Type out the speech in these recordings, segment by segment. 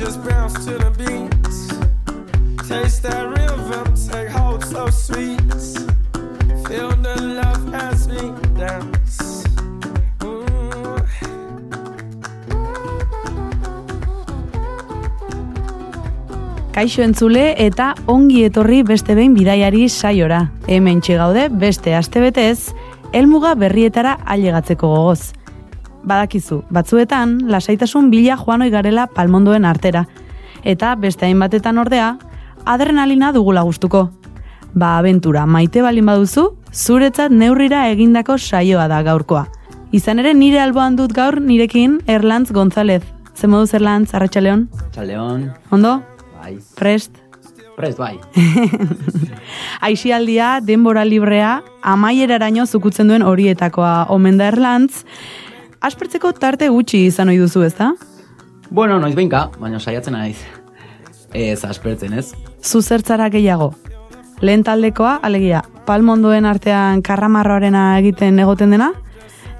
just bounce to the beat. Taste that rhythm, take hold so sweet. Feel the love as we dance. Kaixo entzule eta ongi etorri beste behin bidaiari saiora. Hemen gaude beste astebetez, helmuga berrietara ailegatzeko gogoz. Badakizu, batzuetan lasaitasun bila joanoi garela palmondoen artera. Eta beste hainbatetan ordea, adrenalina dugula gustuko. Ba, abentura, maite balin baduzu, zuretzat neurrira egindako saioa da gaurkoa. Izan ere nire alboan dut gaur nirekin Erlantz González. Ze moduz Erlantz, Arratxaleon? Txaleon, Ondo? bai, Prest? prest bai. Aixialdia, denbora librea, amaieraraino zukutzen duen horietakoa omen da Erlantz. Aspertzeko tarte gutxi izan ohi duzu, ezta? bueno, noiz behinka, baina saiatzen naiz. Ez aspertzen ez. Zuzertzara gehiago. Lehen taldekoa, alegia, palmondoen artean karramarroarena egiten egoten dena,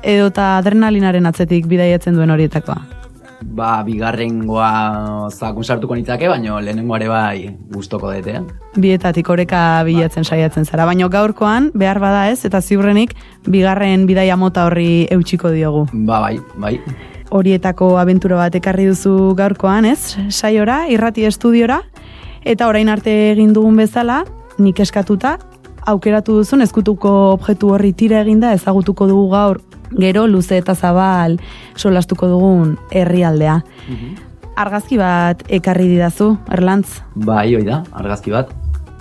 edota adrenalinaren atzetik bidaiatzen duen horietakoa. Ba, bigarrengoa zakun sartuko nitzake, baina lehenengoare bai gustoko dute. eh? Bietatik oreka bilatzen saiatzen zara, baina gaurkoan behar bada ez, eta ziurrenik bigarren bidaia mota horri eutxiko diogu. Ba, bai, bai. horietako abentura bat ekarri duzu gaurkoan, ez? Saiora, irrati estudiora, eta orain arte egin dugun bezala, nik eskatuta, aukeratu duzun ezkutuko objektu horri tira eginda ezagutuko dugu gaur gero luze eta zabal solastuko dugun herrialdea. Argazki bat ekarri didazu, Erlantz. Bai, hoi da, argazki bat.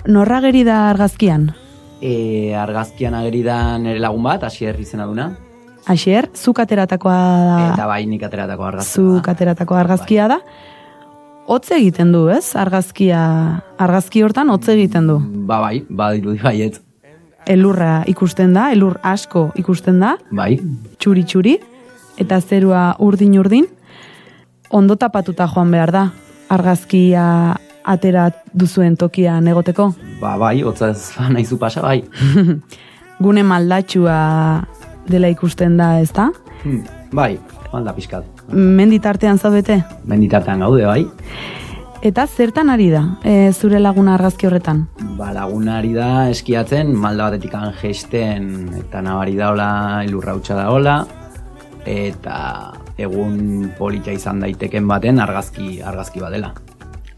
Norra geri da argazkian? E, argazkian ageri da nire lagun bat, asier izena duna. Asier, zuk ateratakoa da. Eta bai nik ateratako argazkia. zuk ateratako argazkia da. Hotze egiten du, ez? Argazkia, argazki hortan hotze egiten du. Ba, bai, ba, baiet. Elurra ikusten da, elur asko ikusten da, Bai, txuri txuri, eta zerua urdin urdin. Ondo tapatuta joan behar da, argazkia atera duzuen tokian egoteko. ba, bai, hotza ez ba, nahizu pasa, bai. Gune maldatxua dela ikusten da, ez da? Hmm, bai, malda pixkat. Menditartean zaudete? Menditartean gaude, bai. Eta zertan ari da, e, zure laguna argazki horretan? Ba, lagunari da eskiatzen, malda batetik gesten eta nabari daola, ilurra hutsa daola, eta egun polita izan daiteken baten argazki argazki badela.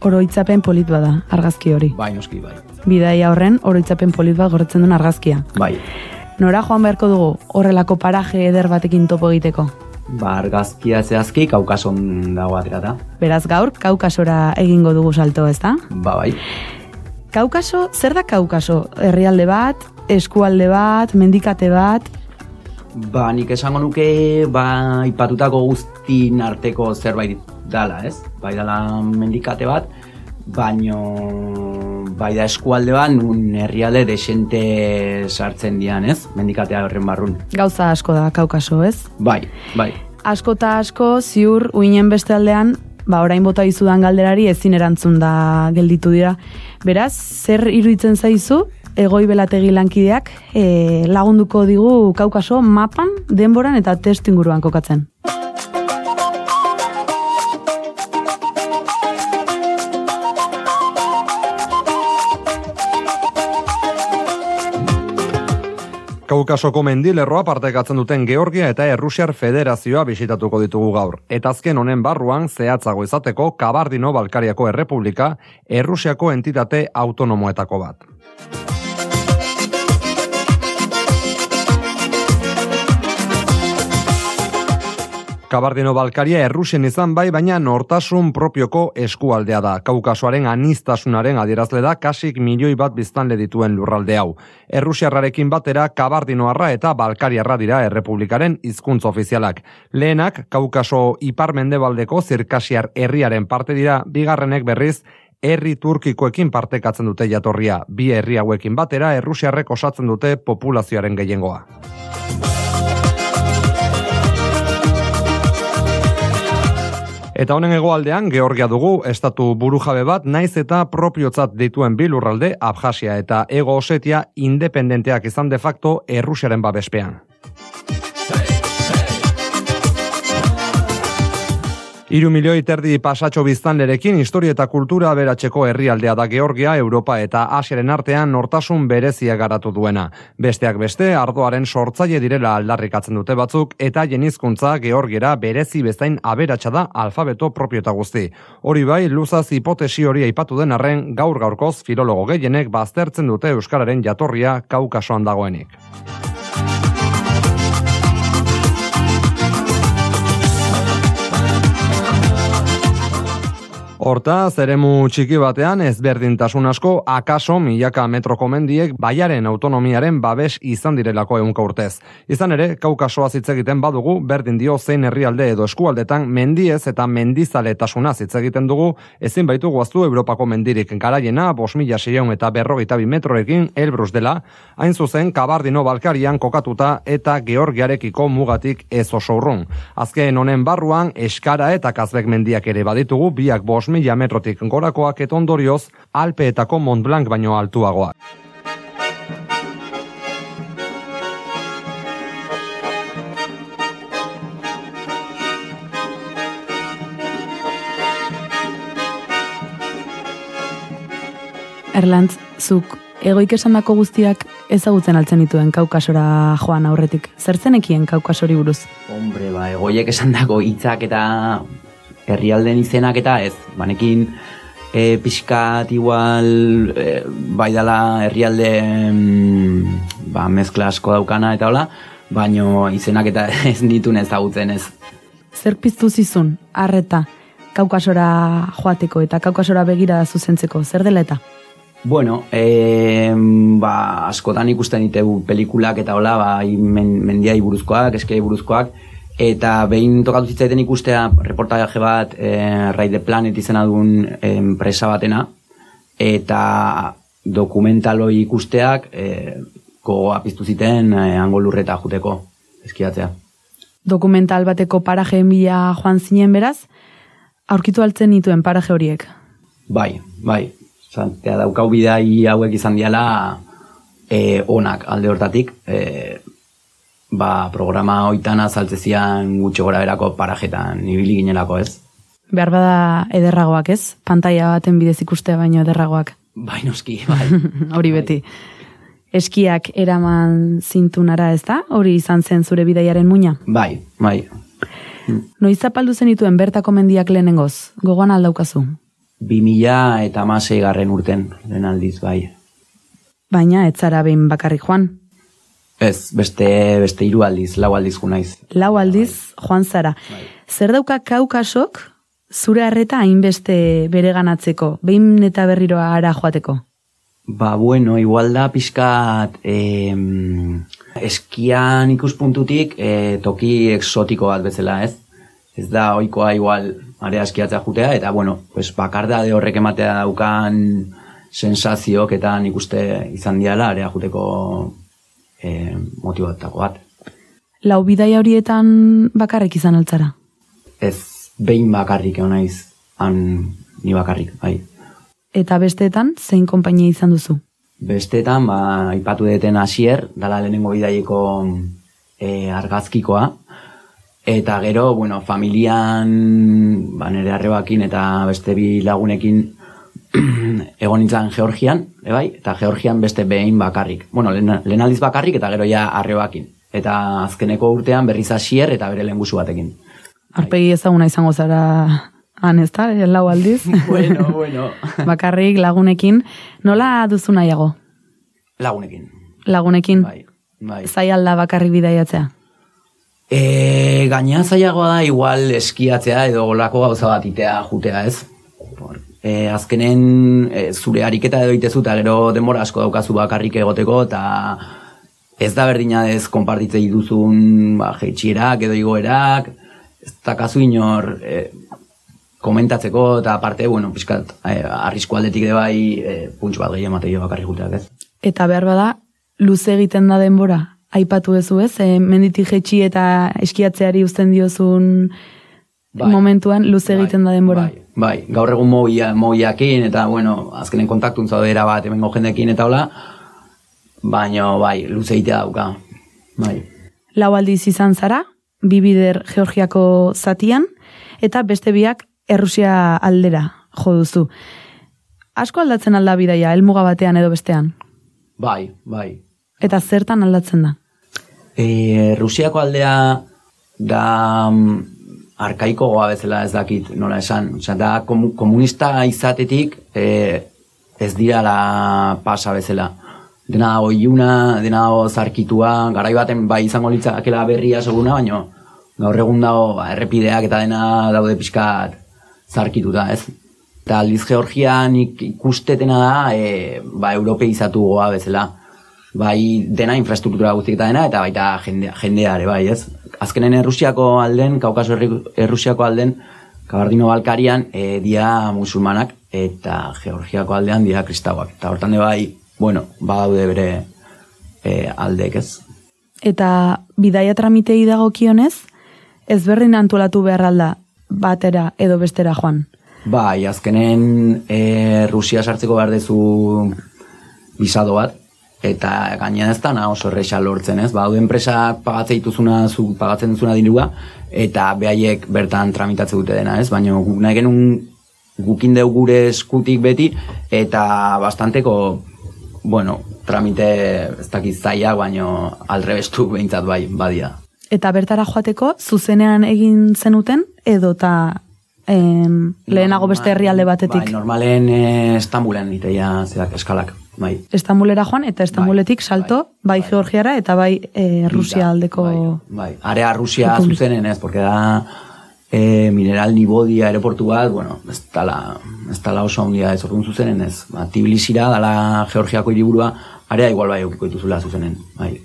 Oroitzapen polit bada, argazki hori. Bai, noski, bai. Bidaia horren oroitzapen polit bat gorretzen duen argazkia. Bai, Nora joan beharko dugu horrelako paraje eder batekin topo egiteko. Ba, argazkia zehazki kaukason dago aterata. Beraz gaur, kaukasora egingo dugu salto, ezta? Ba, bai. Kaukaso, zer da kaukaso? Herrialde bat, eskualde bat, mendikate bat, Ba, nik esango nuke, ba, ipatutako guztin arteko zerbait dala, ez? Bai dala mendikate bat, baino bai da eskualde bat, nun herrialde desente sartzen dian, ez? Mendikatea horren barrun. gauza asko da kaukaso, ez? Bai, bai. Asko eta asko, ziur, uinen beste aldean, ba, orain bota izudan galderari ezin erantzun da gelditu dira. Beraz, zer iruditzen zaizu, egoi belategi lankideak e, lagunduko digu kaukaso mapan, denboran eta testu inguruan kokatzen. Kaukasoko mendilerroa partekatzen duten Georgia eta Errusiar Federazioa bisitatuko ditugu gaur. Eta azken honen barruan zehatzago izateko Kabardino Balkariako Errepublika Errusiako entitate autonomoetako bat. Kabardino Balkaria errusen izan bai, baina nortasun propioko eskualdea da. Kaukasoaren anistasunaren adierazle da kasik milioi bat biztanle dituen lurralde hau. Errusiarrarekin batera Kabardinoarra eta Balkariarra dira errepublikaren hizkuntza ofizialak. Lehenak, Kaukaso iparmendebaldeko zirkasiar herriaren parte dira, bigarrenek berriz, herri turkikoekin partekatzen dute jatorria. Bi herri hauekin batera, errusiarrek osatzen dute populazioaren gehiengoa. Eta honen hegoaldean Georgia dugu, estatu burujabe bat, naiz eta propiotzat dituen bilurralde, Abjasia eta Ego Osetia independenteak izan de facto Errusiaren babespean. Iru milioi terdi pasatxo biztanlerekin historia eta kultura beratzeko herrialdea da Georgia, Europa eta Asiaren artean nortasun berezia garatu duena. Besteak beste, ardoaren sortzaile direla aldarrikatzen dute batzuk eta jenizkuntza Georgiera berezi bezain aberatsa da alfabeto propiota guzti. Hori bai, luzaz hipotesi hori aipatu den arren gaur gaurkoz filologo gehienek baztertzen dute Euskararen jatorria kaukasoan dagoenik. Horta, zeremu txiki batean ezberdintasun asko akaso milaka metroko mendiek baiaren autonomiaren babes izan direlako eunka urtez. Izan ere, kaukasoa hitz egiten badugu, berdin dio zein herrialde edo eskualdetan mendiez eta mendizaletasuna hitz egiten dugu, ezin baitu guaztu Europako mendirik garaiena, bos mila seion eta berrogeita bi metrorekin elbruz dela, hain zuzen kabardino balkarian kokatuta eta georgiarekiko mugatik ez oso urrun. Azken honen barruan, eskara eta kazbek mendiak ere baditugu, biak bos mila metrotik gorakoak eta ondorioz Alpeetako Mont Blanc baino altuagoa. Erlantz, zuk egoik esandako guztiak ezagutzen altzen dituen kaukasora joan aurretik. Zertzenekien kaukasori buruz? Hombre, ba, egoiek esan dago hitzak eta herrialden izenak eta ez, banekin e, pixkat igual e, bai dala herrialde mm, ba, mezkla asko daukana eta hola, baino izenak eta ez ditun ezagutzen ez. Zer piztu zizun, arreta, kaukasora joateko eta kaukasora begira zuzentzeko, zer dela eta? Bueno, e, ba, askotan ikusten ditugu pelikulak eta hola, ba, men, mendiai buruzkoak, eskei buruzkoak, eta behin tokatu zitzaiten ikustea reportaje bat e, Ride the Planet izena duen enpresa batena, eta dokumentaloi ikusteak e, gogoa piztu ziten e, hango lurreta juteko eskiatzea. Dokumental bateko parajeen bila joan zinen beraz, aurkitu altzen nituen paraje horiek. Bai, bai, Zantea daukau bidai hauek izan diala e, onak alde hortatik. E, ba, programa hoitan azaltzezian gutxo gora berako parajetan ibili ginelako ez. Behar bada ederragoak ez? Pantaia baten bidez ikustea baino ederragoak. Bai, noski, bai. Hori beti. Eskiak eraman zintunara ez da? Hori izan zen zure bidaiaren muina? Bai, bai. Noiz zapaldu zenituen bertako mendiak lehenengoz? Gogoan aldaukazu? 2000 eta amasei garren urten, lehen aldiz, bai. Baina, ez zara behin bakarrik joan. Ez, beste, beste hiru aldiz, lau aldiz gu naiz. Lau aldiz, joan zara. Bai. Zer dauka kaukasok, zure harreta hainbeste bere ganatzeko, behin eta berriro ara joateko? Ba, bueno, igual da pixkat em, eskian ikuspuntutik e, toki exotiko bat bezala, ez? Ez da oikoa igual area eskiatzea jutea, eta bueno, pues bakarda de horrek ematea daukan sensazioak eta nik uste izan diala area juteko e, motibatako bat. Lau bidaia horietan bakarrik izan altzara? Ez behin bakarrik egon naiz, han ni bakarrik, bai. Eta besteetan, zein konpainia izan duzu? Besteetan, ba, ipatu deten hasier, dala lehenengo bidaieko e, argazkikoa, Eta gero, bueno, familian, ba, nire arrebakin eta beste bi lagunekin egon nintzen Georgian, ebai? eta Georgian beste behin bakarrik. Bueno, lehen, lehen aldiz bakarrik eta gero ja arrebakin. Eta azkeneko urtean berriz hasier eta bere lengusu batekin. Arpegi ezaguna izango zara han ez da, lau aldiz. bueno, bueno. bakarrik lagunekin. Nola duzu nahiago? Lagunekin. Lagunekin? Bai, bai. Zai alda bakarrik bidaiatzea? E, gaina zailagoa da igual eskiatzea edo olako gauza bat itea jutea ez. E, azkenen e, zure ariketa edo itezu eta gero denbora asko daukazu bakarrik egoteko eta ez da berdina ez konpartitzei duzun ba, jeitxierak edo igoerak, ez dakazu inor e, komentatzeko eta aparte, bueno, pixkat, e, arrisko aldetik de bai, e, puntx bat gehi emateio bakarrik juteak ez. Eta behar bada, luze egiten da denbora, aipatu ezu ez, e, menditik jetxi eta eskiatzeari uzten diozun Bai. momentuan luze egiten da denbora. Bai, bai. gaur egun mogia, mogiakin eta, bueno, azkenen kontaktun zaudera bat hemengo jendekin eta hola, baina, bai, luze egitea dauka. Bai. Lau aldiz izan zara, bibider Georgiako zatian, eta beste biak Errusia aldera jo duzu. Asko aldatzen alda bidaia, helmuga batean edo bestean. Bai, bai. Eta zertan aldatzen da? E, Rusiako aldea da mm, arkaiko goa bezala ez dakit nola esan. Osea, da komu- komunista izatetik e, ez dira la pasa bezala. Dena oiuna, dena dago zarkitua, garai baten bai izango litzakela berria seguna, baina gaur egun dago ba, errepideak eta dena daude pixkat zarkituta, ez? Eta aldiz Georgian ik- ikustetena da, e, ba, europeizatu goa bezala bai dena infrastruktura guztik eta dena, eta baita jendea, jendea ere bai, ez? Azkenen Errusiako alden, Kaukaso Errusiako alden, Kabardino Balkarian, e, dia musulmanak, eta Georgiako aldean dia kristauak. Eta hortan de bai, bueno, badaude bere e, aldeek, ez? Eta bidaia tramitei dagokionez, ezberdin antolatu behar alda batera edo bestera joan. Bai, azkenen e, Rusia sartzeko behar dezu bisado bat, eta gaina ez da oso erresa lortzen, ez? Ba, enpresak pagatzen dituzuna, zu pagatzen duzuna dirua, eta behaiek bertan tramitatze dute dena, ez? Baina guk nahi genuen gukin deu gure eskutik beti, eta bastanteko, bueno, tramite ez dakit zailak, baino aldrebestu behintzat bai, badia. Eta bertara joateko, zuzenean egin zenuten, edo eta em, lehenago beste herrialde batetik. Bai, normalen eh, Estambulen iteia zerak eskalak, bai. Estambulera joan, eta Estambuletik salto, bai, Georgiara eta bai eh, Rusia aldeko... Bai, bai. Area Rusia zuzenen ez, porque da eh, mineral nibodia aeroportu bat, bueno, ez dala, ez dala oso handia ez, orduan zuzenen ez. Ba, Tbilisira, dala Georgiako hiriburua, area igual bai eukiko dituzula zuzenen, bai.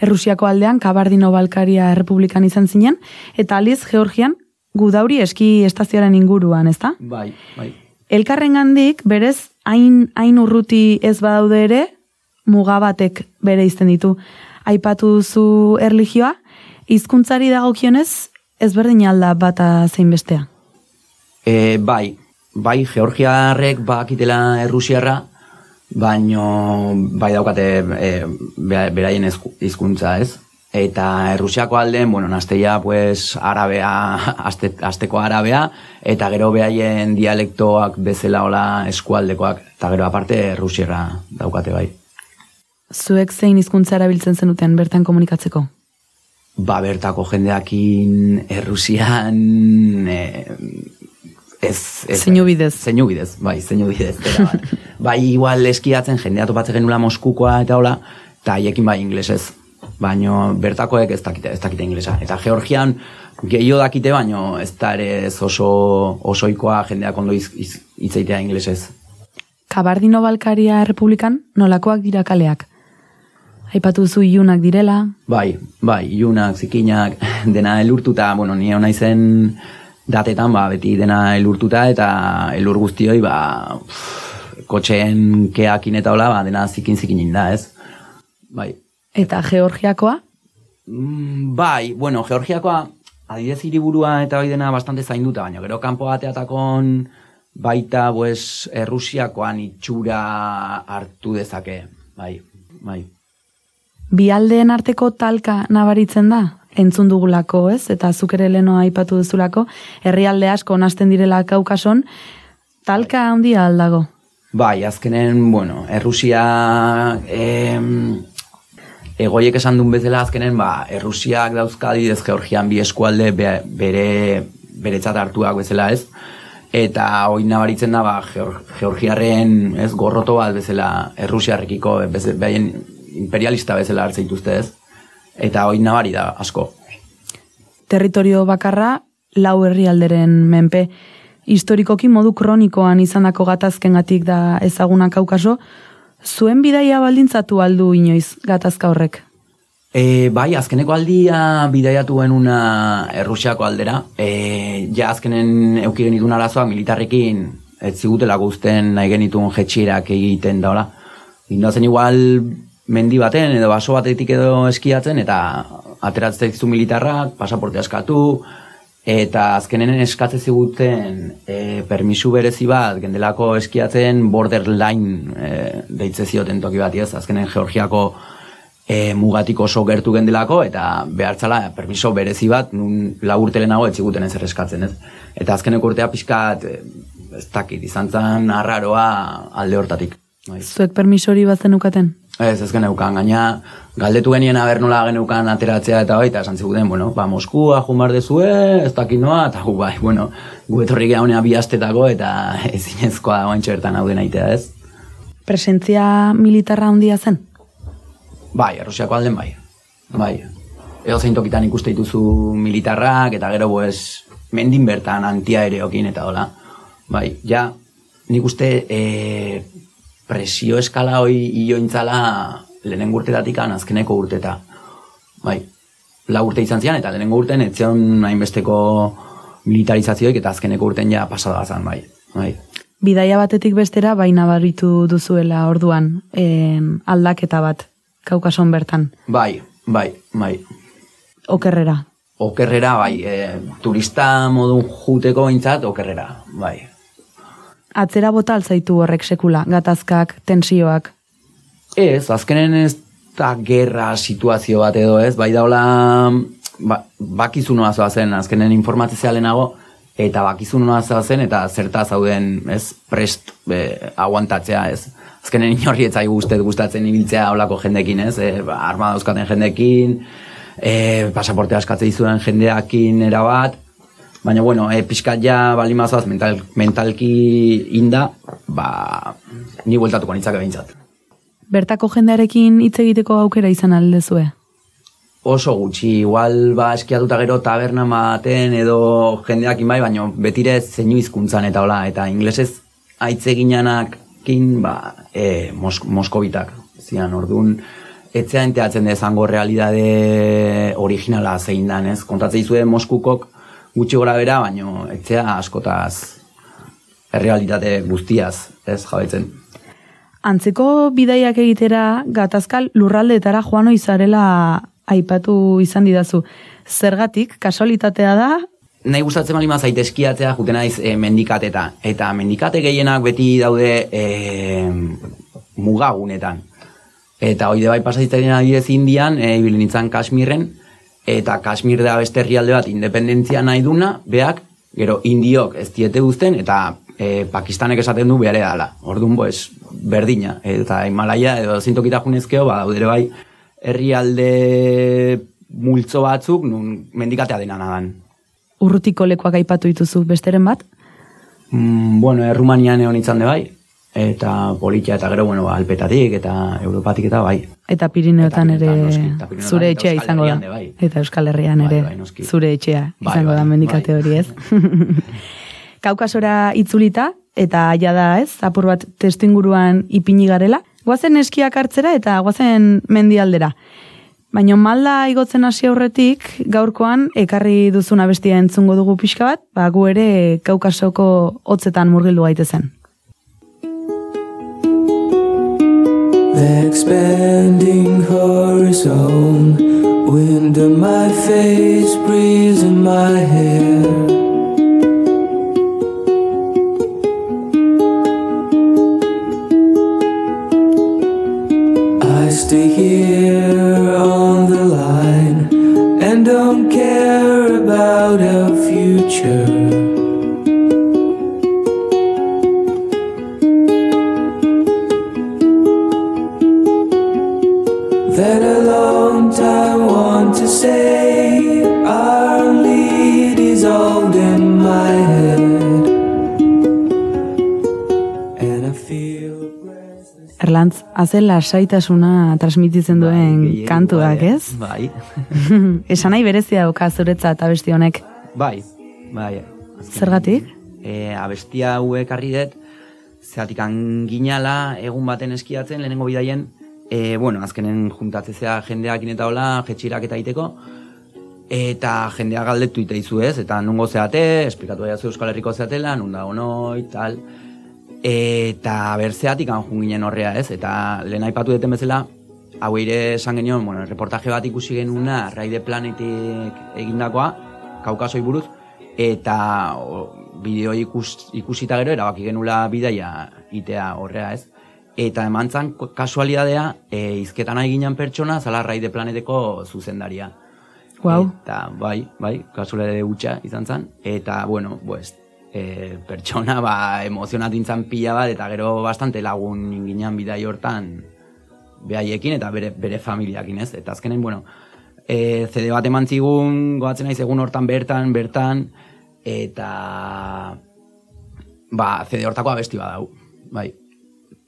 Errusiako aldean Kabardino Balkaria Errepublikan izan zinen, eta aliz Georgian gudauri eski estazioaren inguruan, ezta? Bai, bai. Elkarrengandik berez hain hain urruti ez badaude ere muga batek bere izten ditu. Aipatu duzu erlijioa, hizkuntzari dagokionez ezberdin alda bata zein bestea. E, bai, bai, Georgiarrek bakitela errusiarra, baino bai daukate e, be- beraien hizkuntza ez. Eta errusiako alden, bueno, nasteia, pues, arabea, aste, asteko arabea, eta gero behaien dialektoak bezala hola eskualdekoak, eta gero aparte errusiera daukate bai. Zuek zein hizkuntza erabiltzen zenuten bertan komunikatzeko? Ba, bertako jendeakin Errusian e, ez, ez Zeinu bidez. Zeinu bidez, bai, zeinu bidez. Eta, bai. bai, igual eskiatzen jendea topatzen genula Moskukoa eta hola, eta haiekin bai inglesez. Baino bertakoek ez dakite, ez dakite inglesa. Eta Georgian gehiago dakite, baino ez da ere ez oso osoikoa jendeak ondo iz, iz, inglesez. Kabardino Balkaria Errepublikan nolakoak dira kaleak? Aipatu duzu ilunak direla, Bai, bai, ilunak, zikinak, dena elurtuta, bueno, ni hona izen datetan, ba, beti dena elurtuta eta elur guztioi, ba, pff, kotxeen keakin eta hola, ba, dena zikin zikinin da, ez? Bai. Eta Georgiakoa, Mm, bai, bueno, Georgiakoa, adidez hiriburua eta hori dena bastante zainduta, baina gero kanpo bateatakon baita, pues, Errusiakoan itxura hartu dezake, bai, bai. bi aldeen arteko talka nabaritzen da? Entzun dugulako, ez? Eta zuk ere leno aipatu duzulako, herrialde asko nasten direla kaukason, talka handia aldago. Bai, azkenen, bueno, Errusia em, egoiek esan duen bezala azkenen, ba, Errusiak dauzkadi ez Georgian bi eskualde be- bere beretzat hartuak bezala ez. Eta hori nabaritzen da, ba, Geor- ez gorroto bat bezala Errusiarrekiko, behaien imperialista bezala dituzte ez. Eta hori nabari da asko. territorio bakarra lau herrialderen menpe. Historikoki modu kronikoan izandako gatazkengatik da ezaguna kaukaso, zuen bidaia baldintzatu aldu inoiz gatazka horrek. E, bai, azkeneko aldia bidaiatu genuna Errusiako aldera. E, ja, azkenen eukigen itun arazoak militarrekin ez zigutelako usten nahi genitun jetxirak egiten daola. Indazen igual mendi baten edo baso batetik edo eskiatzen eta ateratzen zu militarrak, pasaporte askatu, eta azkenen eskatze ziguten e, permisu berezi bat gendelako eskiatzen borderline e, deitze zioten toki bat, ez? Azkenen Georgiako e, mugatik oso gertu gendelako eta behartzala permiso berezi bat nun laburtelenago etziguten ez eskatzen, ez? Eta azkeneko urtea pixkat, e, ez dakit, izan zen arraroa alde hortatik. Bai. Zuek permisori bat zenukaten? Ez, ez geneukan, gaina galdetu genien aber nola geneukan ateratzea eta baita, esan ziguten, bueno, ba, Moskua, jumar dezue, ez dakit noa, eta gu, bai, bueno, gu etorri gehaunea bi astetako eta ezinezkoa oantxo bertan hau aitea, ez? Presentzia militarra handia zen? Bai, errosiako alden bai. Bai. Edo zein tokitan ikuste dituzu militarrak, eta gero, pues, mendin bertan antiaereokin eta hola. Bai, ja, nik uste, e, presio eskala hoi iointzala lehenen urtetatik azkeneko urteta. Bai, la urte izan zian, eta lehenengo urten etzion hainbesteko militarizazioik eta azkeneko urten ja pasada zan, bai. bai. Bidaia batetik bestera, baina baritu duzuela orduan, eh, aldaketa bat, kaukason bertan. Bai, bai, bai. Okerrera. Okerrera, bai, e, turista modun juteko bintzat, okerrera, bai atzera bota altzaitu horrek sekula, gatazkak, tensioak? Ez, azkenen ez da gerra situazio bat edo ez, bai daula ba, bakizunoa zoa zen, azkenen informatizia lehenago, eta bakizunoa zoa zen, eta zerta zauden ez prest be, aguantatzea ez. Azkenen inorri etzai guztet gustatzen ibiltzea olako jendekin ez, e, ba, armada euskaten jendekin, e, pasaporte askatze izuen jendeakin erabat, Baina, bueno, e, pixkat ja bali mazaz mental, mentalki inda, ba, ni bueltatuko nintzak behintzat. Bertako jendearekin hitz egiteko aukera izan aldezue? Oso gutxi, igual ba eskiatuta gero taberna maten edo jendeak bai, baina betire zeinu hizkuntzan eta hola, eta inglesez aitze kin, ba, e, mos, moskobitak, zian, orduan, etzea enteatzen dezango realidade originala zein dan, ez? Kontatzei zuen Moskukok, gutxi gora bera, baino etzea askotaz errealitate guztiaz, ez jabaitzen. Antzeko bidaiak egitera gatazkal lurraldeetara joano izarela aipatu izan didazu. Zergatik, kasualitatea da? Nahi gustatzen bali mazait eskiatzea juten naiz e, mendikateta. Eta mendikate gehienak beti daude e, mugagunetan. Eta hoi bai pasatzen adibidez indian, e, eh, nintzen Kashmirren, eta Kashmir da beste herrialde bat independentzia nahi duna, beak, gero indiok ez diete guzten, eta e, Pakistanek esaten du behare dala. Orduan, boez, berdina. Eta Himalaya, edo zintokita junezkeo, ba, daudere bai, herrialde multzo batzuk, nun mendikatea dena nadan. Urrutiko lekuak aipatu dituzu besteren bat? Mm, bueno, Errumanian egon itzan de bai, eta politia eta gero bueno, alpetatik eta europatik eta bai. Eta Pirineotan ere zure etxea izango da. Bai. Eta Euskal Herrian ere bai, zure etxea bai, izango da mendikate hori ez. Kaukasora itzulita eta aia da ez, apur bat testu inguruan ipini garela. Guazen eskiak hartzera eta guazen mendialdera. Baina malda igotzen hasi aurretik, gaurkoan ekarri duzuna bestia entzungo dugu pixka bat, ba, gu ere kaukasoko hotzetan murgildu gaitezen. The expanding horizon, wind in my face, breeze in my hair. Haze lasaitasuna transmititzen duen Bai, kantuak, bai, ez? Bai, Esan nahi berezia dauka zuretzat abesti honek. bai, bai. Zergatik? E, abestia hauek harri dut, zeatik anginala egun baten eskiatzen, lehenengo bidaien, e, bueno, azkenen juntatzezea jendeakin eta hola, jetxirak eta iteko, eta jendea galdetu ite izu ez, eta nungo zeate, esplikatu daia Euskal Herriko zeatela, nun da honoi, tal, eta berzeatik anjun ginen horrea ez, eta lehen aipatu duten bezala, hau ere esan genion, bueno, reportaje bat ikusi genuna, Raide Planetik egindakoa, kaukasoi buruz, eta bideo ikus, ikusita gero erabaki genula bidaia itea horrea ez. Eta eman zan ko- kasualidadea, e, izketan nahi ginen pertsona, zala Raide Planeteko zuzendaria. Guau. Eta bai, bai, kasualidade gutxa izan zen. Eta, bueno, pues, e, pertsona ba, emozionatu intzan pila bat, eta gero bastante lagun inginen bidai hortan behaiekin eta bere, bere familiakin ez. Eta azkenen, bueno, e, CD bat eman zigun, goatzen naiz egun hortan bertan, bertan, eta ba, CD hortako abesti badau, bai.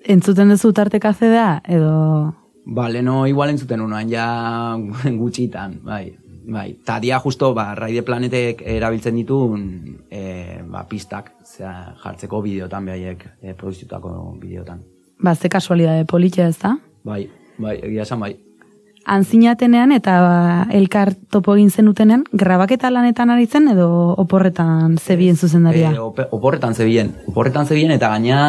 Entzuten duzu tarteka zedea, edo... Ba, leno igual entzuten unoan ja gutxitan, bai. Bai, ta dia justo, ba, Raide Planetek erabiltzen ditun e, ba, pistak, zera, jartzeko bideotan behaiek, e, produzitutako bideotan. Ba, ze kasualidade politia ez da? Bai, bai, egia esan bai. Anzinatenean eta ba, elkar topo egin zenutenean, grabaketa lanetan aritzen edo oporretan zebien zuzendaria? E, ope- oporretan zebien, oporretan zebien eta gaina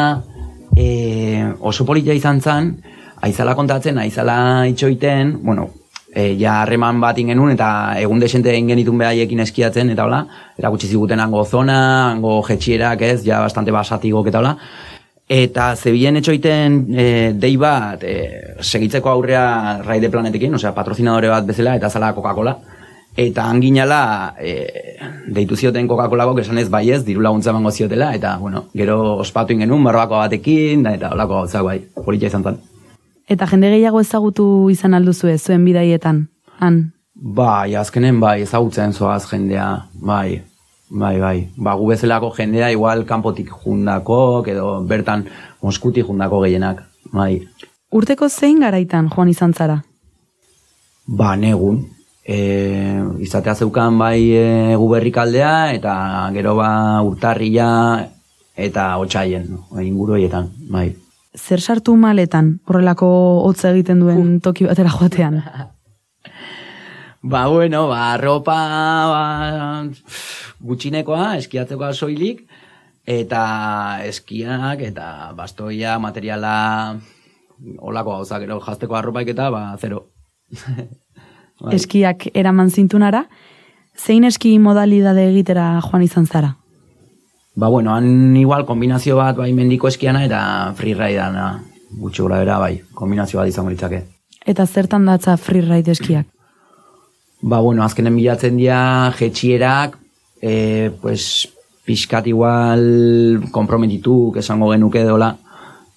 e, oso politia izan zen, aizala kontatzen, aizala itxoiten, bueno, e, ja harreman bat genuen eta egun desente egin genitun behaiekin eskiatzen eta hola, erakutsi ziguten hango zona, hango jetxierak ez, ja bastante basatigok eta hola, Eta zebien etxoiten e, dei bat e, segitzeko aurrea Raide Planetekin, osea patrozinadore bat bezala eta zala Coca-Cola. Eta anginala e, deitu zioten Coca-Colako esan ez baiez, diru laguntza emango ziotela, eta bueno, gero ospatu genuen barbako batekin, da, eta holako gauzak bai, politia izan zen. Eta jende gehiago ezagutu izan alduzue zuen bidaietan, han. Bai, azkenen bai, ezagutzen zoaz jendea, bai, bai, bai. Ba, gu bezalako jendea igual kanpotik jundako, edo bertan Moskutik jundako gehienak, bai. Urteko zein garaitan joan izan zara? Ba, negun. E, izatea zeukan bai e, guberrikaldea eta gero ba urtarria eta otxaien, inguru horietan, bai. Zer sartu maletan, horrelako hotza egiten duen toki batera joatean? Ba, bueno, ba, ropa ba, gutxinekoa, eskiatzekoa soilik, eta eskiak, eta bastoia, materiala, olako gauza, gero jazteko arropaik eta, ba, zero. Bai. Eskiak eraman zintunara, zein eski modalidade egitera joan izan zara? Ba, bueno, han igual kombinazio bat bai mendiko eskiana eta freeridana, gutxi gora bera bai, kombinazio bat izango litzake. Eta zertan datza freeride eskiak? Ba, bueno, azkenen bilatzen dira jetxierak, e, pues, pixkat igual komprometituk esango genuke dola,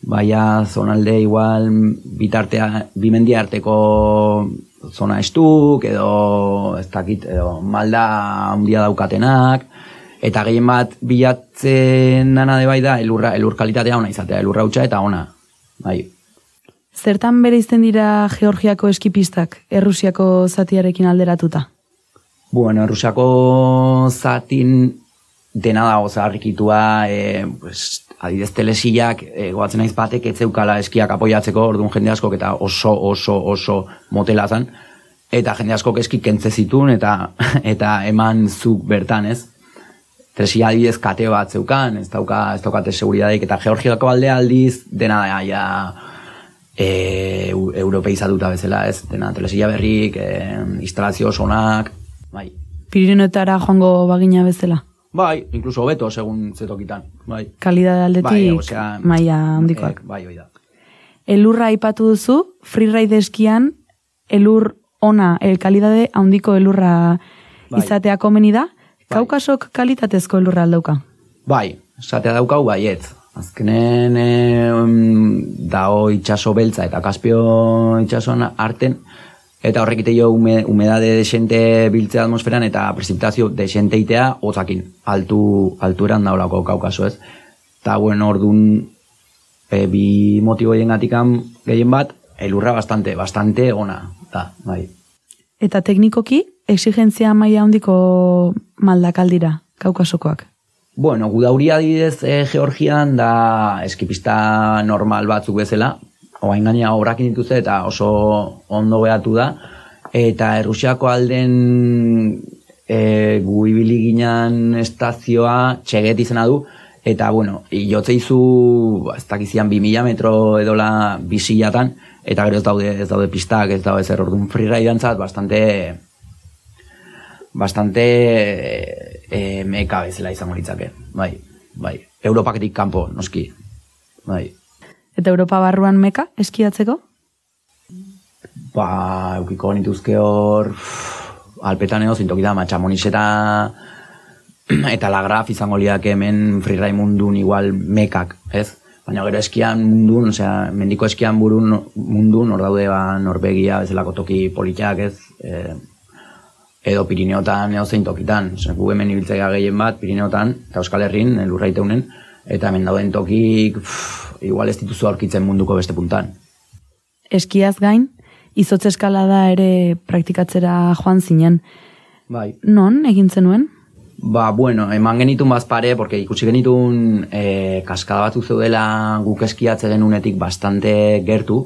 baina zonalde igual bitartea, bimendia arteko zona estuk, edo ez dakit, edo malda handia daukatenak, eta gehien bat bilatzen dana de bai da, elurra, elur kalitatea ona izatea, elurra hutsa eta ona, bai. Zertan bere izten dira Georgiako eskipistak, Errusiako zatiarekin alderatuta? Bueno, Errusiako zatin dena dago zaharrikitua, e, pues, adidez telesillak, e, goatzen naiz batek ez zeukala eskiak apoiatzeko, orduan jende askok eta oso, oso, oso motela zen, eta jende askok eski kentze zitun, eta, eta eman zuk bertan, ez? Telesilla adidez kate bat zeukan, ez dauka, ez daukate seguridadeik, eta Georgiako aldea aldiz, dena ja, e, eu- europeizatuta bezala, ez? Dena telesilla berrik, e, instalazio sonak, bai. Pirinotara joango bagina bezala? Bai, incluso hobeto segun zetokitan, bai. Kalidade aldetik Bai, osea, maila handikoak. Eh, bai, hoi da. Elurra aipatu duzu, freeride eskian, elur ona, el kalidade handiko elurra Bai. izatea komeni da, kaukasok kalitatezko elurra aldauka. Bai, esatea daukau baiet. Azkenen e, dao itxaso beltza eta kaspio itxasoan arten, eta horrekite jo ume, humedade desente biltzea atmosferan eta precipitazio desente itea hotzakin, altu, altueran daulako kaukaso ez. Eta bueno, ordun e, bi motibo gatikan gehien bat, elurra bastante, bastante ona, da, bai. Eta teknikoki, exigentzia maila handiko maldakaldira, kaukasokoak. Bueno, gudauria adibidez e, Georgian da eskipista normal batzuk bezala, oain gaina obrakin dituzte eta oso ondo behatu da, eta Errusiako alden e, gu ibili ginen estazioa txeget izena du, eta bueno, jotzeizu, ba, ez dakizian, bi mila metro edola bisilatan, eta gero ez daude, ez daude pistak, ez daude zer orduan freeride bastante bastante e, meka bezala izango litzake. Bai, bai. Europaketik kanpo, noski. Bai. Eta Europa barruan meka eskiatzeko? Ba, eukiko nituzke hor alpetan edo zintokita matxamoniz eta eta lagraf izango liak hemen freeride mundun igual mekak, ez? Baina gero eskian mundun, osea, mendiko eskian burun mundun, hor daude ba, Norvegia, bezalako toki politiak, ez? E, edo Pirineotan edo zein tokitan. Gu hemen ibiltzea gehien bat, Pirineotan, eta Euskal Herrin, lurraiteunen, eta hemen dauden tokik, pff, igual ez dituzu aurkitzen munduko beste puntan. Eskiaz gain, izotz eskalada ere praktikatzera joan zinen. Bai. Non, egin zenuen? Ba, bueno, eman genitun bazpare, porque ikusi genitun e, kaskada batzu zeudela guk eskiatze genunetik bastante gertu,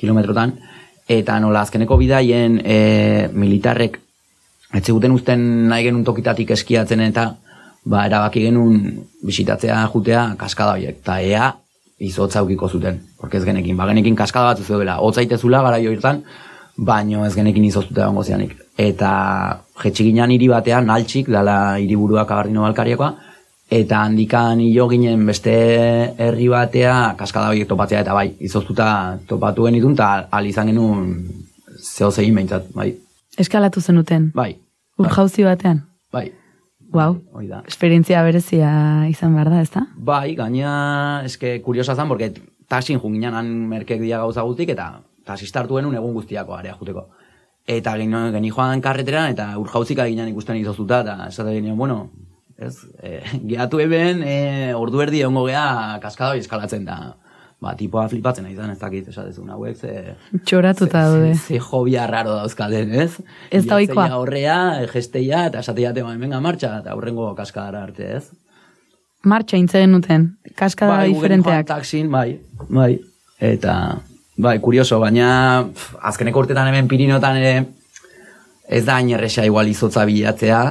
kilometrotan, eta nola azkeneko bidaien e, militarrek Ez ziguten usten nahi genuen tokitatik eskiatzen eta ba, erabaki genuen bisitatzea jutea kaskada horiek. Ta ea izotza aukiko zuten. Porque ez genekin, ba genekin kaskada bat zuzuela. Otzaitezula gara joirtan, baino ez genekin izoztuta egongo zianik. Eta jetxiginan hiri batean, naltxik, dala hiriburua kabardino balkariakoa, eta handikan hilo ginen beste herri batea kaskada horiek topatzea, eta bai, izoztuta topatu genitun, eta al izan genuen zeo zegin behintzat, bai. Eskalatu zenuten? Bai. Ur jauzi batean? Bai. Wow. Hoi da. Esperientzia berezia izan behar da, ez da? Bai, gaina, eske, kuriosa zan, porque tasin junginan han merkek dia gauza guztik, eta tasistartu genuen egun guztiako area juteko. Eta geni, geni joan karreteran, eta ur jauzika ginen ikusten izozuta, eta esate ginen, bueno, ez, e, geatu eben, e, ordu erdi egongo gea kaskada eskalatzen da ba, tipoa flipatzen nahi zan, ez dakit, esatezun hauek, ze... Txoratuta daude. Ze, ze jobia raro dauzkaten, ez? Ez da oikoa. Horrea, gesteia, eta esatea tema, venga, martxa, eta aurrengo kaskadara arte, ez? Martxa intzegen duten, kaskada bai, diferenteak. Bai, taksin, bai, bai. Eta, bai, kurioso, baina pf, azkeneko urtetan hemen pirinotan ere ez da hain erresa igual izotza bilatzea,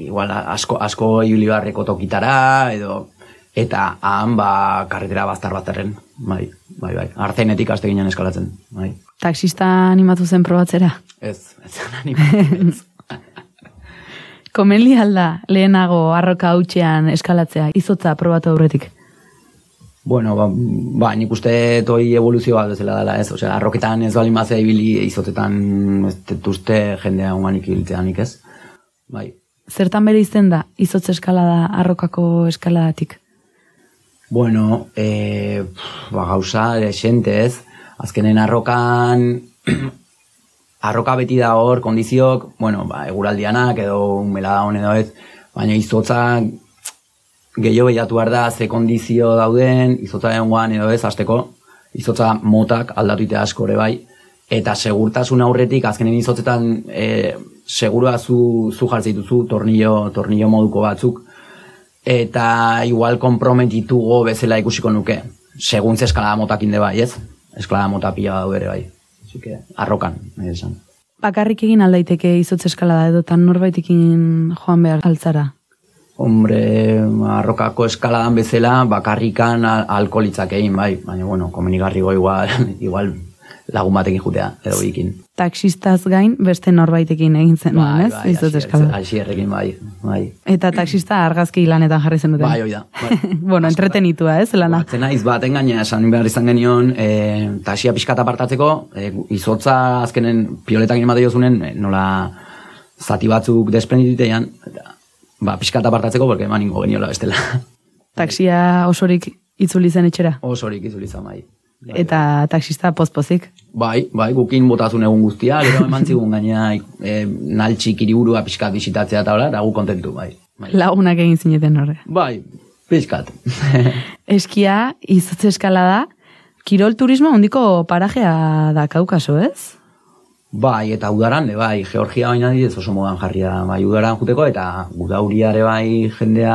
igual asko, asko ibili barreko tokitara, edo eta han ba karretera baztar baterren, bai, bai, bai. Artzenetik aste ginen eskalatzen, bai. Taxista animatu zen probatzera. Ez, ez animatu. Komeli alda lehenago arroka hautxean eskalatzea, izotza probatu aurretik. Bueno, ba, ba, nik uste toi evoluzio bat bezala dela, ez? Osea, arroketan ez bali mazea ibili, izotetan ez detuzte jendea unganik ibiltzeanik, ez? Bai. Zertan bere izten da, izotz eskalada arrokako eskaladatik? Bueno, e, ba, gauza, desente ez, azkenen arrokan, arroka beti da hor, kondiziok, bueno, ba, eguraldianak edo melada hon edo ez, baina izotza gehiago behiatu behar da, ze kondizio dauden, izotza dengoan edo ez, azteko, izotza motak aldatu asko ere bai, eta segurtasun aurretik, azkenen izotzetan, e, segurua zu, zu jartzituzu, tornillo, tornillo moduko batzuk, eta igual komprometitu go bezala ikusiko nuke. Segun ze eskalada motak inde bai, ez? Eskalada mota pila daude ere bai. Que, arrokan, nahi esan. Bakarrik egin aldaiteke izotz eskalada edo tan norbaitekin joan behar altzara. Hombre, arrokako eskaladan bezala bakarrikan al alkoholitzak egin bai, baina bueno, komenigarrigo igual, igual lagun batekin jutea, edo bikin. Taxistaz gain, beste norbaitekin egin zen, Bai, ez? bai, Izotz asier- eskalada. asierrekin bai, bai. Eta taxista argazki lanetan jarri zen duten. Bai, hoi da. Bai. bueno, entretenitua, ez, lana. Batzen naiz baten gaina esan behar izan genion e, taxia pixkat apartatzeko, e, izotza azkenen pioletak emate jozunen, e, nola zati batzuk desprendititean, eta ba, pixkat apartatzeko, porque eman ingo geniola bestela. Taxia osorik itzuli zen etxera. Osorik izuli izan bai. Bai. Eta taxista pozpozik. Bai, bai, gukin botazun egun guztia, gero eman zigun gaina e, naltxik iriburua pixkat bisitatzea eta hola, eta gu kontentu, bai. Bai, Lagunak egin zineten horre. bai pixkat. Eskia, izotz eskalada, Kirol turismo handiko parajea da kaukaso, ez? Bai, eta udaran, de, bai, Georgia baina didez oso modan jarri da, bai, udaran juteko, eta udauriare bai jendea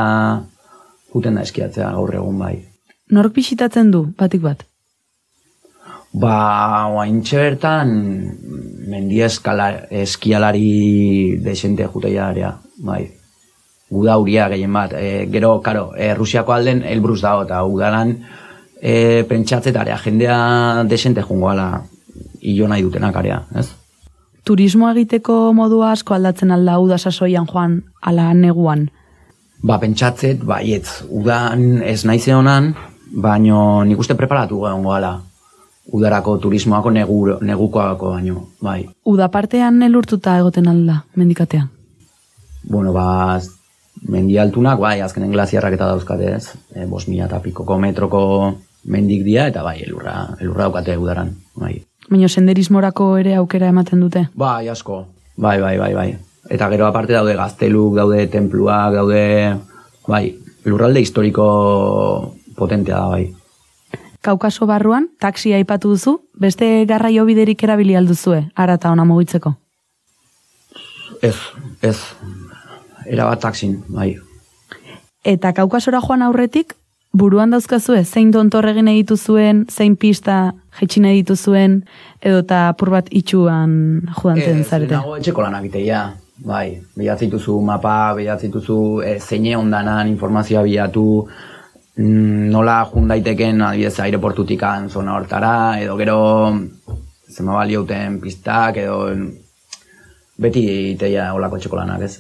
juten da eskiatzea gaur egun bai. Nork bisitatzen du, batik bat? Ba, oaintxe bertan, mendi eskala, eskialari desente juteia area, bai. Udauria gehien bat, e, gero, karo, e, Rusiako alden Elbrus dago, eta udaran e, pentsatzetarea, jendea desente jungoala, hilo nahi dutenak area, ez? Turismo egiteko modua asko aldatzen alda uda sasoian joan ala neguan. Ba, pentsatzet, baietz, udan ez naize honan, baino nik uste preparatu egongo ala. Udarako turismoako negu, negukoako baino, bai. Uda partean elurtuta egoten alda, mendikatea. Bueno, ba, mendi altunak, bai, azkenen glaziarrak eta dauzkate ez. E, bos mila eta pikoko metroko mendik dia, eta bai, elurra, elurra daukate udaran, bai. Baina senderismorako ere aukera ematen dute. Bai, asko. Bai, bai, bai, bai. Eta gero aparte daude gazteluk, daude tenpluak, daude... Bai, lurralde historiko potentea da, bai. Kaukaso barruan, taksi aipatu duzu, beste garraio biderik erabili alduzue, ara eta ona mugitzeko. Ez, ez. Erabat taksin, bai. Eta kaukasora joan aurretik, buruan dauzkazue, zein tontor egin egitu zuen, zein pista jetxin egitu zuen, edo eta apur bat itxuan judanten zarete. nago etxeko lanak iteia. Bai, bilatzituzu mapa, bilatzituzu e, zeine ondanan informazioa bilatu, nola jun daiteken adibidez aireportutikan zona hortara, edo gero zema baliouten pistak, edo beti iteia olako etxeko lanak, ez?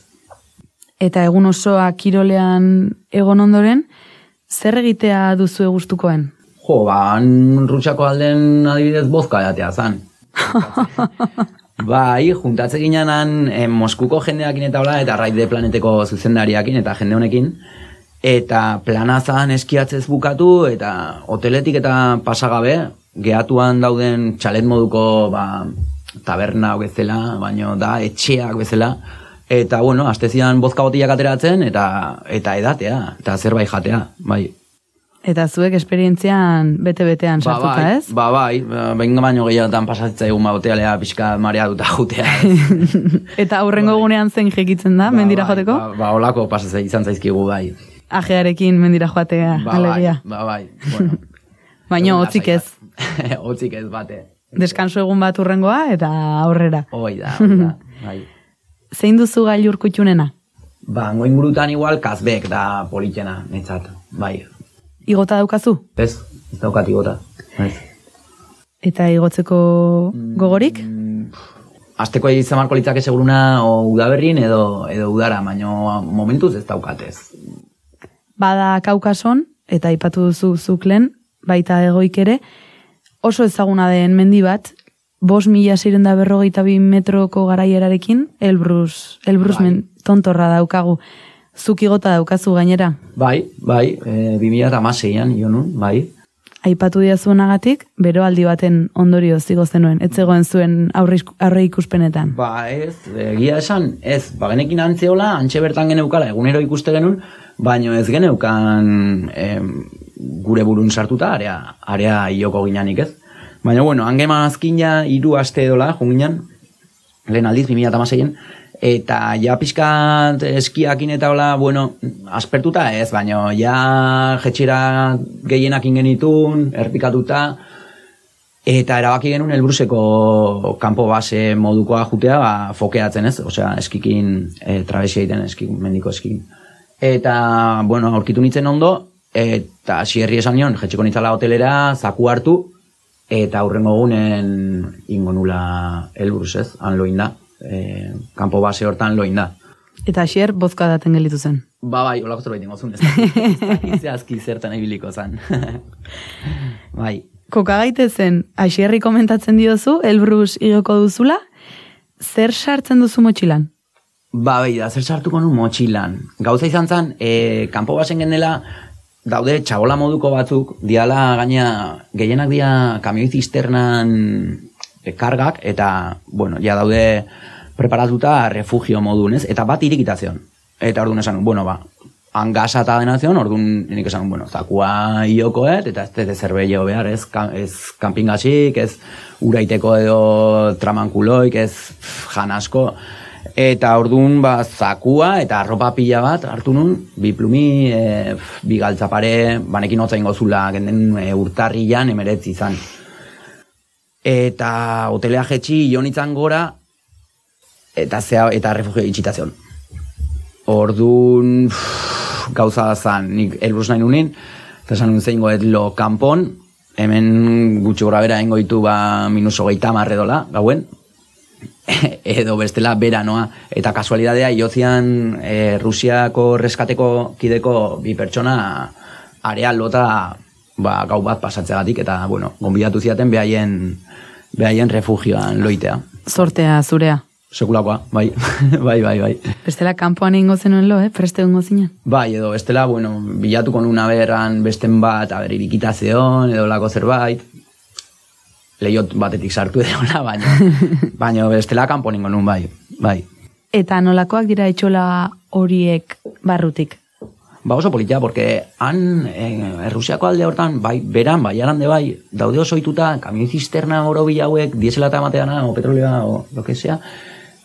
Eta egun osoa kirolean egon ondoren, zer egitea duzu gustukoen? Jo, ba, rutxako alden adibidez bozka edatea zan. bai, juntatze ginenan eh, Moskuko jendeakin eta hola, eta raide planeteko zuzendariakin eta jende honekin, eta plana zan eskiatzez bukatu, eta hoteletik eta pasagabe, gehatuan dauden txalet moduko ba, taberna bezala, baino da etxeak bezala, eta bueno, astezian bozka botiak ateratzen, eta eta edatea, eta zerbait jatea, bai. Eta zuek esperientzian bete-betean Ba sartuta, bai, ez? ba bai, benga baino gehiagotan pasatzea egun batealea pixka marea duta jutea. Eta aurrengo egunean zein jekitzen da, Ba, mendira bai, joateko? Ba, ba olako pasatzea izan zaizkigu bai. Ajearekin mendira joatea, Ba, alegia. bai, ba bai, bueno. Baina hotzik ez. Hotzik ez bate. Deskanso egun bat urrengoa eta aurrera. Hoi da, hoi da, bai. Zein duzu gailur kutxunena? Ba, hango ingurutan igual kazbek da politxena, netzat, bai. Igota daukazu? Ez, ez daukat igota. Ez. Eta igotzeko gogorik? Azteko izan marko litzake seguruna o udaberrin edo, edo udara, baino momentuz ez daukatez. Bada kaukason, eta aipatu duzu zuklen, baita egoik ere, oso ezaguna den mendi bat, bos mila ziren da berrogeita bi metroko garaierarekin, Elbrus, Elbrus Bai. tontorra daukagu. Zuk igota daukazu gainera. Bai, bai, e, 2006an, jo nun, bai. Aipatu diazuenagatik, bero aldi baten ondorio zigo zenuen, ez zegoen zuen aurre, aurre ikuspenetan. Ba ez, egia esan, ez, ba genekin antzeola, antxe bertan geneukala, egunero ikuste genuen, baino ez geneukan em, gure burun sartuta, area, area ioko ginanik ez. Baina, bueno, hangema azkin ja, iru aste edola, junginan, lehen aldiz, 2006an, eta ja pixkat eskiakin eta hola, bueno, aspertuta ez, baino ja jetxera gehienak ingenitun, erpikatuta, Eta erabaki genuen Elbruseko kanpo base modukoa jutea ba, fokeatzen ez, osea eskikin e, trabesia egiten eskin, mendiko eskin. Eta, bueno, aurkitu nintzen ondo, eta xierri esan nion, jetxeko nintzala hotelera, zaku hartu, eta aurrengo egunen ingo nula Elbrus ez, han loin da, e, kanpo base hortan loin da. Eta xier, bozka daten gelitu zen. Ba bai, olako zerbait ingo zuen, ez dakit, ez zertan ibiliko zen. bai, Koka gaitezen, aixerri komentatzen diozu, Elbrus igoko duzula, zer sartzen duzu motxilan? Ba, bai, da, zer sartuko nu motxilan. Gauza izan zen, e, kanpo basen gendela, daude txabola moduko batzuk, diala gaina gehienak dia kamioi zisternan e, kargak, eta, bueno, ja daude preparatuta refugio modun, ez? Eta bat irikitazion. Eta orduan esan, bueno, ba, han gasa eta dena zion, orduan nik esan, bueno, zakua iokoet, eta ez dut zerbello behar, ez, ka, ez kampingasik, ez uraiteko edo tramankuloik, ez janasko, eta orduan ba, zakua eta arropa pila bat hartu nun, bi plumi, e, pff, bi galtzapare, banekin hotza ingozula, genden e, urtarrian emeretzi izan. Eta hotelea jetxi ionitzan gora, eta zea, eta refugio itxita zion. Orduan, gauza zan, nik elbus nahi nunin, eta esan nun zein goet lo kanpon, hemen gutxi gora bera hengo ditu ba minus hogeita marre dola, gauen, edo bestela beranoa, eta kasualidadea iotzian e, Rusiako reskateko kideko bi pertsona area lota ba, gau bat pasatzeagatik, eta bueno, gonbidatu ziaten behaien, behaien refugioan loitea. Sortea zurea. Sekulakoa, bai, bai, bai, bai. Bestela kanpoan egingo zenuen lo, eh? Preste egingo zinen. Bai, edo bestela, bueno, bilatuko nuna berran besten bat, aber, irikita zeon, edo lako zerbait. Leiot batetik sartu la, baina, baina bestela kanpo ningo nun, bai, bai. Eta nolakoak dira etxola horiek barrutik? Ba oso politia, porque han, eh, Errusiako alde hortan, bai, beran, bai, arande bai, daude oso ituta, kamioi zisterna oro hauek, diesela eta mateana, o petrolea, o lo que sea,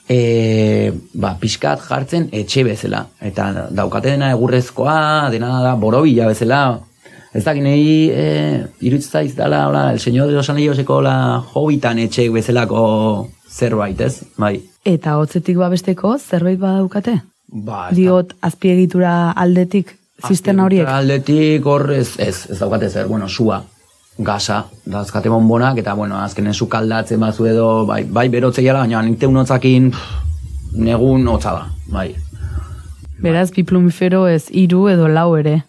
e, ba, pixkat jartzen etxe bezala. Eta daukate dena egurrezkoa, dena da borobila bezala. Ez dakit nahi e, irutzta izdala, hola, el señor de los anilloseko la hobitan etxe bezalako zerbait, ez? Bai. Eta hotzetik babesteko zerbait badaukate? Ba, da- Diot, azpiegitura aldetik zisterna horiek? Aldetik hor ez, ez, ez daukate zer, bueno, sua, gasa, dazkate bonbonak, eta bueno, azkenen zu kaldatzen bazu edo, bai, bai berotzei ala, baina nik teunotzakin pff, negun hotza da, bai. Beraz, bi plumifero ez hiru edo lau ere.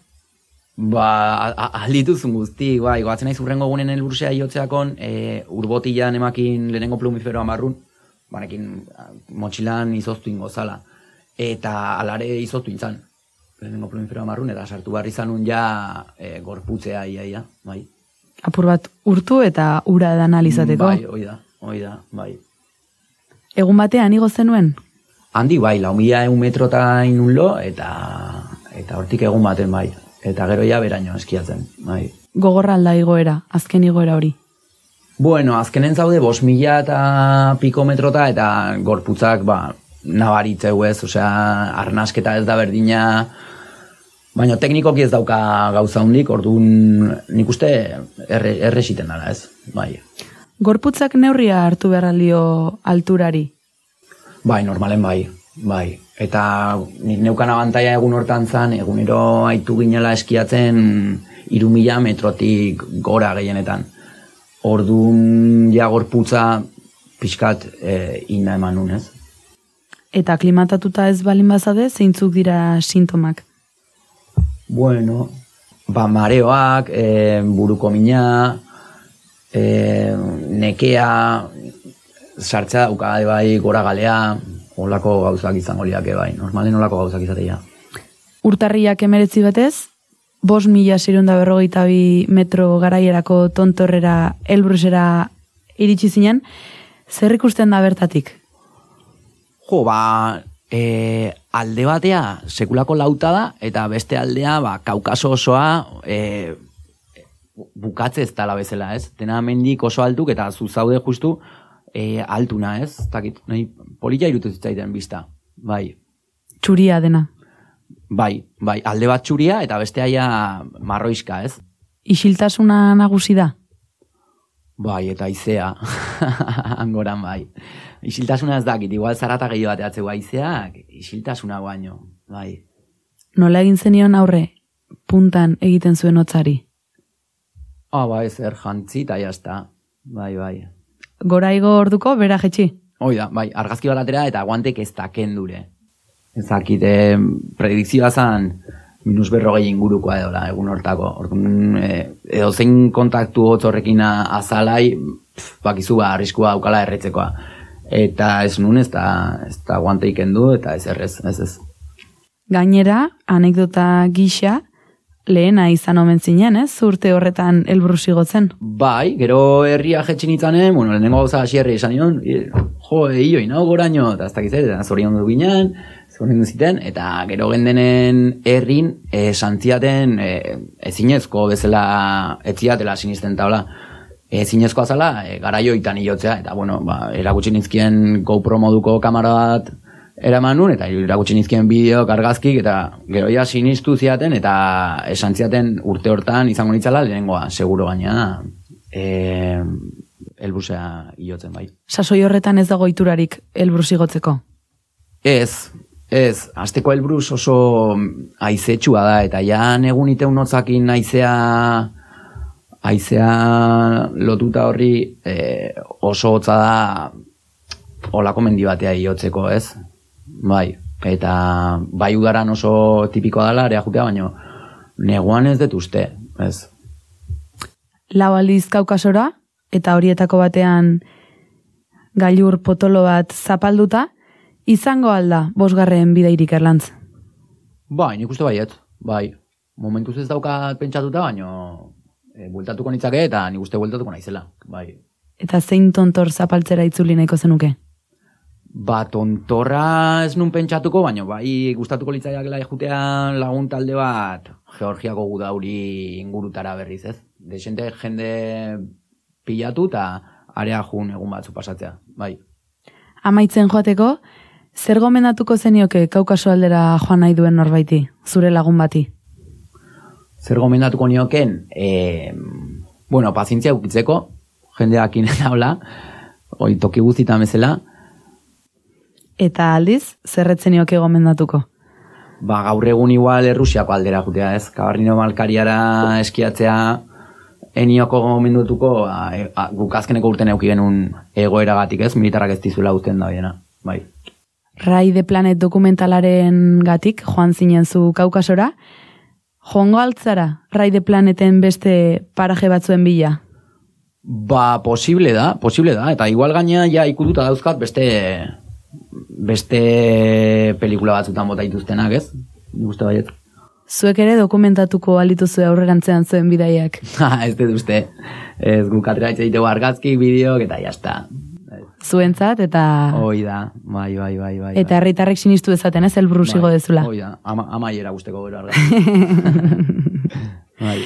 Ba, aldituzun guzti, bai, goatzen naiz urrengo gunen elburusea iotzeakon, e, urbotilan emakin lehenengo plumiferoa marrun, banekin motxilan izoztu ingo zala. Eta alare izoztu intzan, lehenengo plumiferoa marrun, eta sartu barri zanun ja e, gorputzea ia, ia, bai. Apur bat urtu eta ura da analizateko. Bai, hoi da, hoi da, bai. Egun batean igo zenuen? Handi bai, lau mila egun metrota inunlo, eta, eta hortik egun baten bai. Eta gero ja beraino eskiatzen, bai. Gogorra alda igoera, azken igoera hori. Bueno, azkenen zaude bos mila eta piko metrota eta gorputzak ba, nabaritzeu ez, osea, arnasketa ez da berdina, baina teknikoki ez dauka gauza hundik, orduan nik uste erre, erresiten dara ez, bai. Gorputzak neurria hartu behar aldio alturari. Bai, normalen bai, bai. Eta nik neukan abantaia egun hortan zan, egunero aitu ginela eskiatzen iru mila metrotik gora gehienetan. Orduan ja gorputza pixkat e, ina eman nun, ez? Eta klimatatuta ez balin bazade, zeintzuk dira sintomak. Bueno, ba mareoak, e, buruko mina, e, nekea, sartzea dauka bai gora galea, olako gauzak izango liake bai, normalen olako gauzak izatea. Urtarriak emeretzi batez, bos mila sirunda berrogeita bi metro garaierako tontorrera Elbrusera iritsi zinen, zer ikusten da bertatik? Jo, ba, e, alde batea sekulako lauta da, eta beste aldea, ba, kaukaso osoa e, bukatze ez dala bezala, ez? Dena mendik oso altuk, eta zu zaude justu e, altuna, ez? Takit, nahi, polita irutu zitzaiten bizta, bai. Txuria dena. Bai, bai, alde bat txuria, eta beste aia marroiska, ez? Isiltasuna nagusi da. Bai, eta izea, angoran bai. Isiltasuna ez dakit, igual zarata gehiago bateatzeko aizeak, isiltasuna baino, bai. Nola egin zenion aurre, puntan egiten zuen hotzari. Ah, ba, ez er jantzi eta jazta. Bai, bai. Gora igo orduko, bera jetxi. Hoi da, bai, argazki bat atera eta guantek ez da kendure. Ezakit, eh, predikzioa zan minus berrogei ingurukoa edo la, egun hortako. Orduan, eh, edo zein kontaktu hotz horrekin a- azalai, pf, bakizu ba, arriskua daukala erretzekoa. Eta ez nun ez da, ez da guante ikendu eta ez errez, ez ez. Gainera, anekdota gisa, lehena izan omen zinen, ez? Urte horretan elbrus igotzen. Bai, gero herria jetxin itzanen, bueno, lehenengo gauza hasierri esan nion, e, jo, eio, inau goraino, eta ez dakiz ere, eta zorion du ginen, Zorren ziten, eta gero gendenen herrin, e, santziaten e, ezinezko bezala etziatela sinisten taula. Ezinezkoa zala, e, garaioitan hilotzea, eta bueno, ba, erakutsi nizkien GoPro moduko kamera bat eraman nun, eta irakutsi nizkien bideo argazkik, eta gero ja sinistu ziaten, eta esan ziaten urte hortan izango nitzala lehenengoa, seguro gaina, e, elbrusea hilotzen bai. Sasoi horretan ez dago iturarik elbrus igotzeko. Ez, ez, azteko elbrus oso aizetxua da, eta ja negun ite unotzakin aizea, aizea lotuta horri e, oso hotza da olako mendi batea iotzeko, ez? Bai, eta bai udaran oso tipikoa dela, area jutea, baino neguan ez dut uste, ez? Lau aldiz kaukasora, eta horietako batean gailur potolo bat zapalduta, izango alda bosgarren bidairik erlantz. Bai, nik uste baiet, bai. Momentuz ez daukat pentsatuta, baino e, bueltatuko nitzake eta nik uste bueltatuko naizela, bai. Eta zein tontor zapaltzera itzuli nahiko zenuke? Ba, tontorra ez nun pentsatuko, baino bai gustatuko litzaiak jutea lagun talde bat Georgiako gudauri ingurutara berriz, ez? Desente jende pilatu eta area jun egun batzu pasatzea, bai. Amaitzen joateko, zer gomendatuko zenioke kaukaso aldera joan nahi duen norbaiti, zure lagun bati? Zer gomendatuko nioken, e, bueno, pazientzia ukitzeko, jendeak inena hola, oi toki guztitan bezala. Eta aldiz, zerretzen nioke gomendatuko? Ba, gaur egun igual Errusiako aldera jutea, ez? Kabarrino malkariara eskiatzea, enioko gomendutuko, guk azkeneko urten euki genuen egoeragatik ez, militarak ez dizula uzten da biena, bai. Rai de Planet dokumentalaren gatik, joan zinen zu kaukasora, joango altzara, Rai de Planeten beste paraje batzuen bila? Ba, posible da, posible da, eta igual gaina ja ikututa dauzkat beste beste pelikula batzutan bota dituztenak, ez? Uste baiet. Zuek ere dokumentatuko alituzu aurrerantzean zuen bidaiak. Ha, ez dut uste. Ez guk atera itzaiteko argazki, bideok, eta jazta. Zuentzat, eta... Hoi da, bai, bai, bai, bai. Eta herritarrek sinistu dezaten, ez, elbrusigo bai, dezula. Hoi da, ama, amaiera guzteko gero argazki. bai.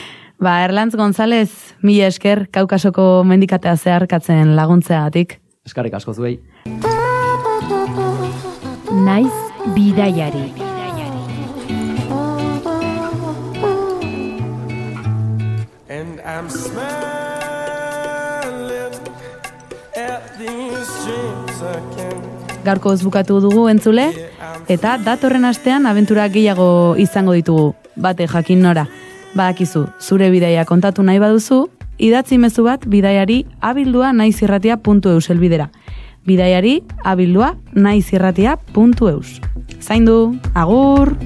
Ba, Erlantz González, mila esker, kaukasoko mendikatea zeharkatzen laguntzeagatik. Eskarrik asko zuei. Naiz bidaiari. And I'm smiling at these dreams again. Gaurko bukatu dugu entzule, eta datorren astean abentura gehiago izango ditugu, bate jakin nora. Badakizu, zure bidaia kontatu nahi baduzu, idatzi mezu bat bidaiari abildua naizirratia.eus elbidera. Bidaiari abildua naizirratia.eus. Zaindu, agur!